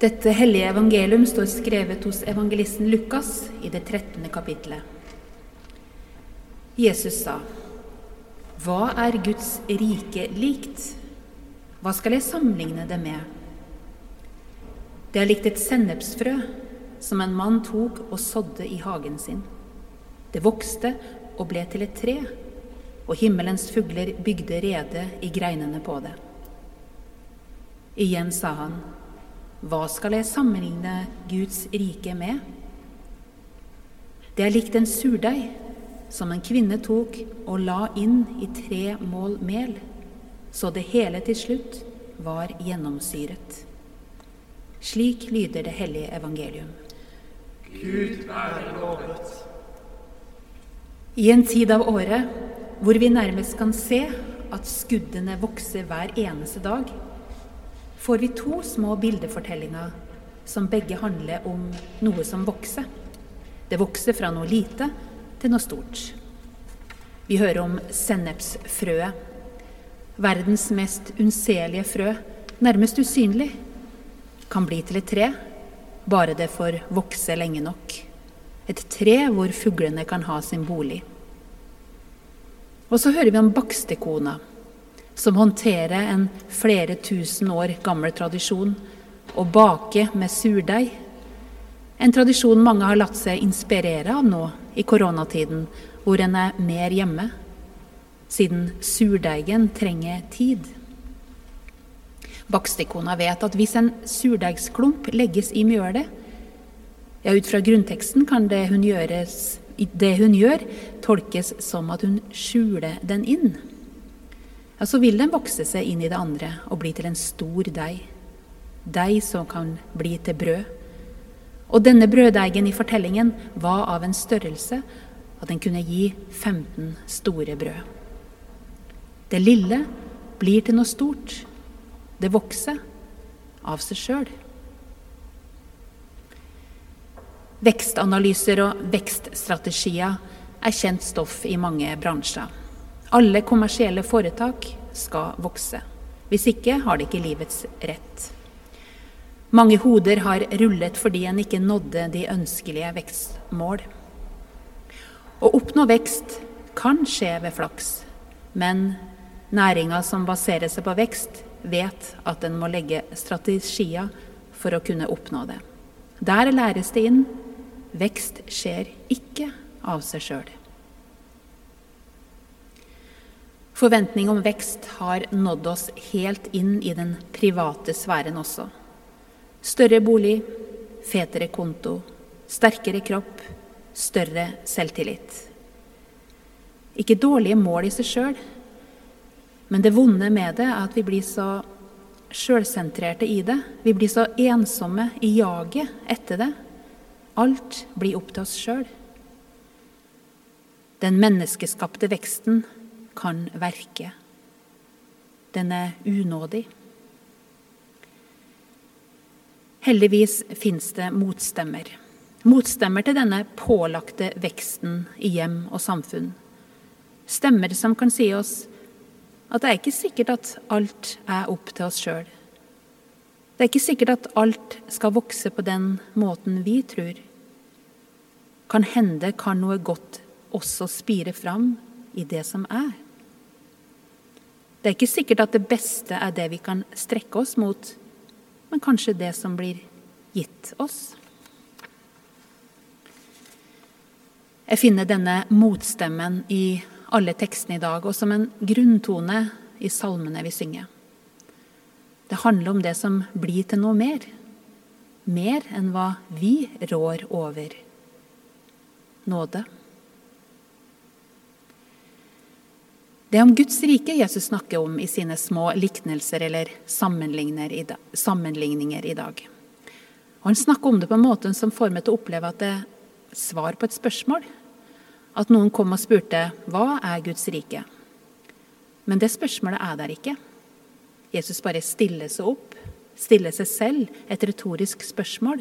Dette hellige evangelium står skrevet hos evangelisten Lukas i det 13. kapittelet. Jesus sa, Hva er Guds rike likt? Hva skal jeg sammenligne det med? Det er likt et sennepsfrø som en mann tok og sådde i hagen sin. Det vokste og ble til et tre, og himmelens fugler bygde rede i greinene på det. Igjen sa han, hva skal jeg sammenligne Guds rike med? Det er likt en surdeig som en kvinne tok og la inn i tre mål mel, så det hele til slutt var gjennomsyret. Slik lyder det hellige evangelium. Gud er lovet. I en tid av året hvor vi nærmest kan se at skuddene vokser hver eneste dag, får vi to små bildefortellinger som begge handler om noe som vokser. Det vokser fra noe lite til noe stort. Vi hører om sennepsfrøet. Verdens mest unnselige frø, nærmest usynlig, kan bli til et tre, bare det får vokse lenge nok. Et tre hvor fuglene kan ha sin bolig. Og så hører vi om bakstekona som håndterer en flere tusen år gammel tradisjon å bake med surdeig. En tradisjon mange har latt seg inspirere av nå i koronatiden, hvor en er mer hjemme, siden surdeigen trenger tid. Bakstekona vet at hvis en surdeigsklump legges i mjølet, ja, ut fra grunnteksten kan det hun, gjøres, det hun gjør, tolkes som at hun skjuler den inn ja, så vil den vokse seg inn i det andre og bli til en stor deig. Deig som kan bli til brød. Og denne brøddeigen i fortellingen var av en størrelse at den kunne gi 15 store brød. Det lille blir til noe stort. Det vokser av seg sjøl. Vekstanalyser og vekststrategier er kjent stoff i mange bransjer. Alle kommersielle foretak skal vokse. Hvis ikke har de ikke livets rett. Mange hoder har rullet fordi en ikke nådde de ønskelige vekstmål. Å oppnå vekst kan skje ved flaks, men næringa som baserer seg på vekst, vet at en må legge strategier for å kunne oppnå det. Der læres det inn vekst skjer ikke av seg sjøl. Forventning om vekst har nådd oss helt inn i den private sfæren også. Større bolig, fetere konto, sterkere kropp, større selvtillit. Ikke dårlige mål i seg sjøl, men det vonde med det er at vi blir så sjølsentrerte i det. Vi blir så ensomme i jaget etter det. Alt blir opp til oss sjøl. Den menneskeskapte veksten kan verke. Den er unådig. Heldigvis fins det motstemmer. Motstemmer til denne pålagte veksten i hjem og samfunn. Stemmer som kan si oss at det er ikke sikkert at alt er opp til oss sjøl. Det er ikke sikkert at alt skal vokse på den måten vi tror. Kan hende kan noe godt også spire fram i det som er. Det er ikke sikkert at det beste er det vi kan strekke oss mot, men kanskje det som blir gitt oss. Jeg finner denne motstemmen i alle tekstene i dag, og som en grunntone i salmene vi synger. Det handler om det som blir til noe mer. Mer enn hva vi rår over. Nåde. Det er om Guds rike Jesus snakker om i sine små liknelser eller sammenligninger i dag. Og Han snakker om det på en måte som får meg til å oppleve at det er svar på et spørsmål. At noen kom og spurte hva er Guds rike? Men det spørsmålet er der ikke. Jesus bare stiller seg opp, stiller seg selv et retorisk spørsmål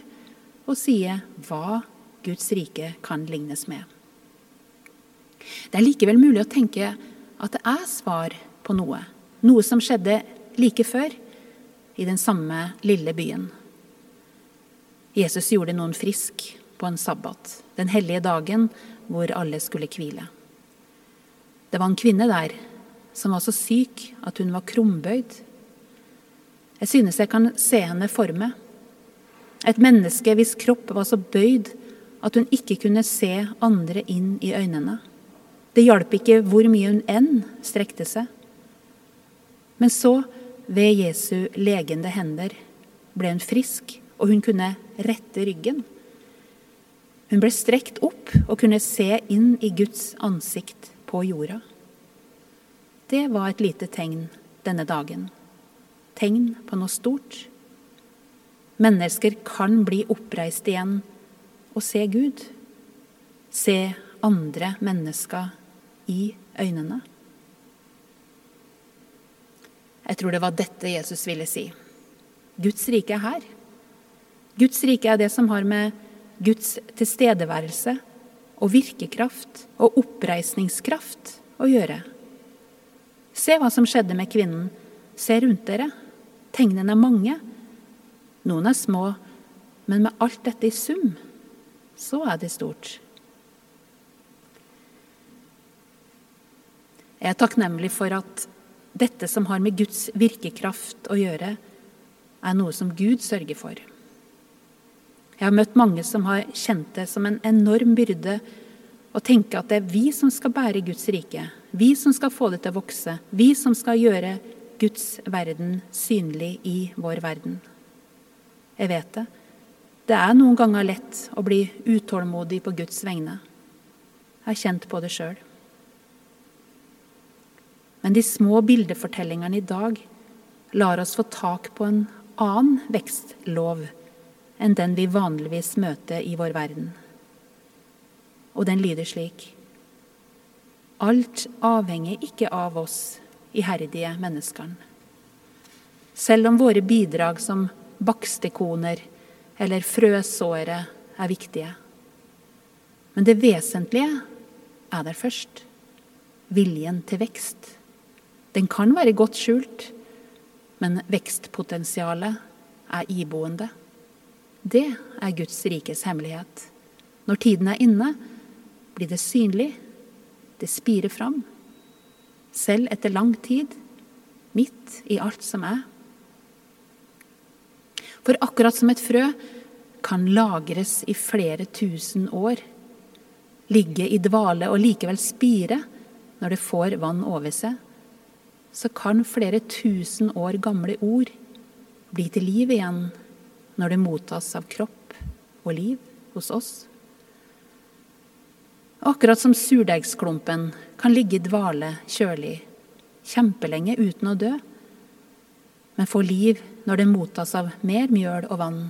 og sier hva Guds rike kan lignes med. Det er likevel mulig å tenke at det er svar på noe. Noe som skjedde like før, i den samme lille byen. Jesus gjorde noen frisk på en sabbat, den hellige dagen hvor alle skulle hvile. Det var en kvinne der som var så syk at hun var krumbøyd. Jeg synes jeg kan se henne for meg. Et menneske hvis kropp var så bøyd at hun ikke kunne se andre inn i øynene. Det hjalp ikke hvor mye hun enn strekte seg. Men så, ved Jesu legende hender, ble hun frisk, og hun kunne rette ryggen. Hun ble strekt opp og kunne se inn i Guds ansikt på jorda. Det var et lite tegn denne dagen. Tegn på noe stort. Mennesker kan bli oppreist igjen og se Gud. Se andre mennesker i øynene. Jeg tror det var dette Jesus ville si. Guds rike er her. Guds rike er det som har med Guds tilstedeværelse og virkekraft og oppreisningskraft å gjøre. Se hva som skjedde med kvinnen. Se rundt dere. Tegnene er mange. Noen er små, men med alt dette i sum, så er det stort. Jeg er takknemlig for at dette som har med Guds virkekraft å gjøre, er noe som Gud sørger for. Jeg har møtt mange som har kjent det som en enorm byrde å tenke at det er vi som skal bære Guds rike, vi som skal få det til å vokse, vi som skal gjøre Guds verden synlig i vår verden. Jeg vet det. Det er noen ganger lett å bli utålmodig på Guds vegne. Jeg har kjent på det sjøl. Men de små bildefortellingene i dag lar oss få tak på en annen vekstlov enn den vi vanligvis møter i vår verden. Og den lyder slik Alt avhenger ikke av oss iherdige menneskene. Selv om våre bidrag som bakstekoner eller frøsåere er viktige. Men det vesentlige er der først. Viljen til vekst. Den kan være godt skjult, men vekstpotensialet er iboende. Det er Guds rikes hemmelighet. Når tiden er inne, blir det synlig. Det spirer fram. Selv etter lang tid, midt i alt som er. For akkurat som et frø kan lagres i flere tusen år, ligge i dvale og likevel spire når det får vann over seg, så kan flere tusen år gamle ord bli til liv igjen når det mottas av kropp og liv hos oss. Akkurat som surdeigsklumpen kan ligge i dvale kjølig kjempelenge uten å dø, men få liv når den mottas av mer mjøl og vann,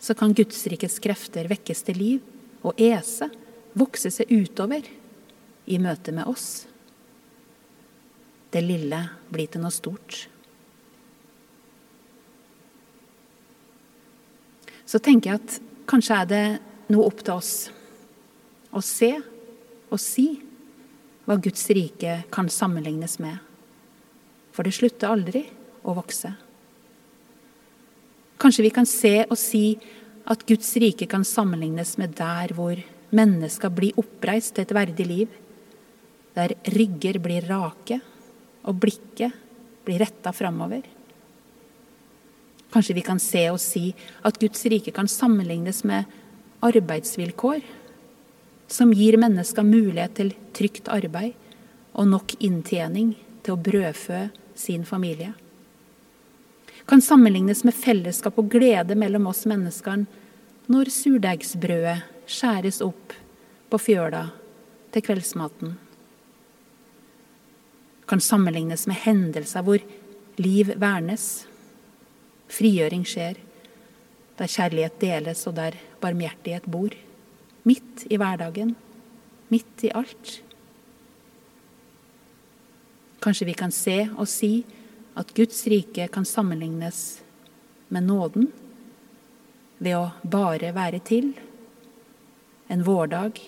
så kan Gudsrikets krefter vekkes til liv og ese, vokse seg utover i møte med oss det lille blir til noe stort. Så tenker jeg at kanskje er det noe opp til oss å se og si hva Guds rike kan sammenlignes med. For det slutter aldri å vokse. Kanskje vi kan se og si at Guds rike kan sammenlignes med der hvor mennesker blir oppreist til et verdig liv, der rygger blir rake, og blikket blir retta framover. Kanskje vi kan se og si at Guds rike kan sammenlignes med arbeidsvilkår som gir mennesker mulighet til trygt arbeid og nok inntjening til å brødfø sin familie. Kan sammenlignes med fellesskap og glede mellom oss mennesker når surdeigsbrødet skjæres opp på fjøla til kveldsmaten kan sammenlignes med hendelser hvor liv vernes. Frigjøring skjer, der kjærlighet deles og der barmhjertighet bor. Midt i hverdagen, midt i alt. Kanskje vi kan se og si at Guds rike kan sammenlignes med nåden ved å bare være til en vårdag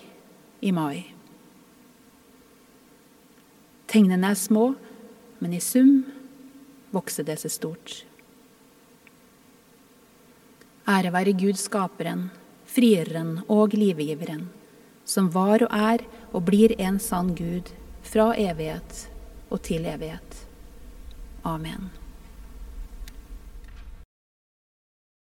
i mai. Tegnene er små, men i sum vokser det seg stort. Ære være Gud skaperen, frieren og livgiveren, som var og er og blir en sann Gud fra evighet og til evighet. Amen.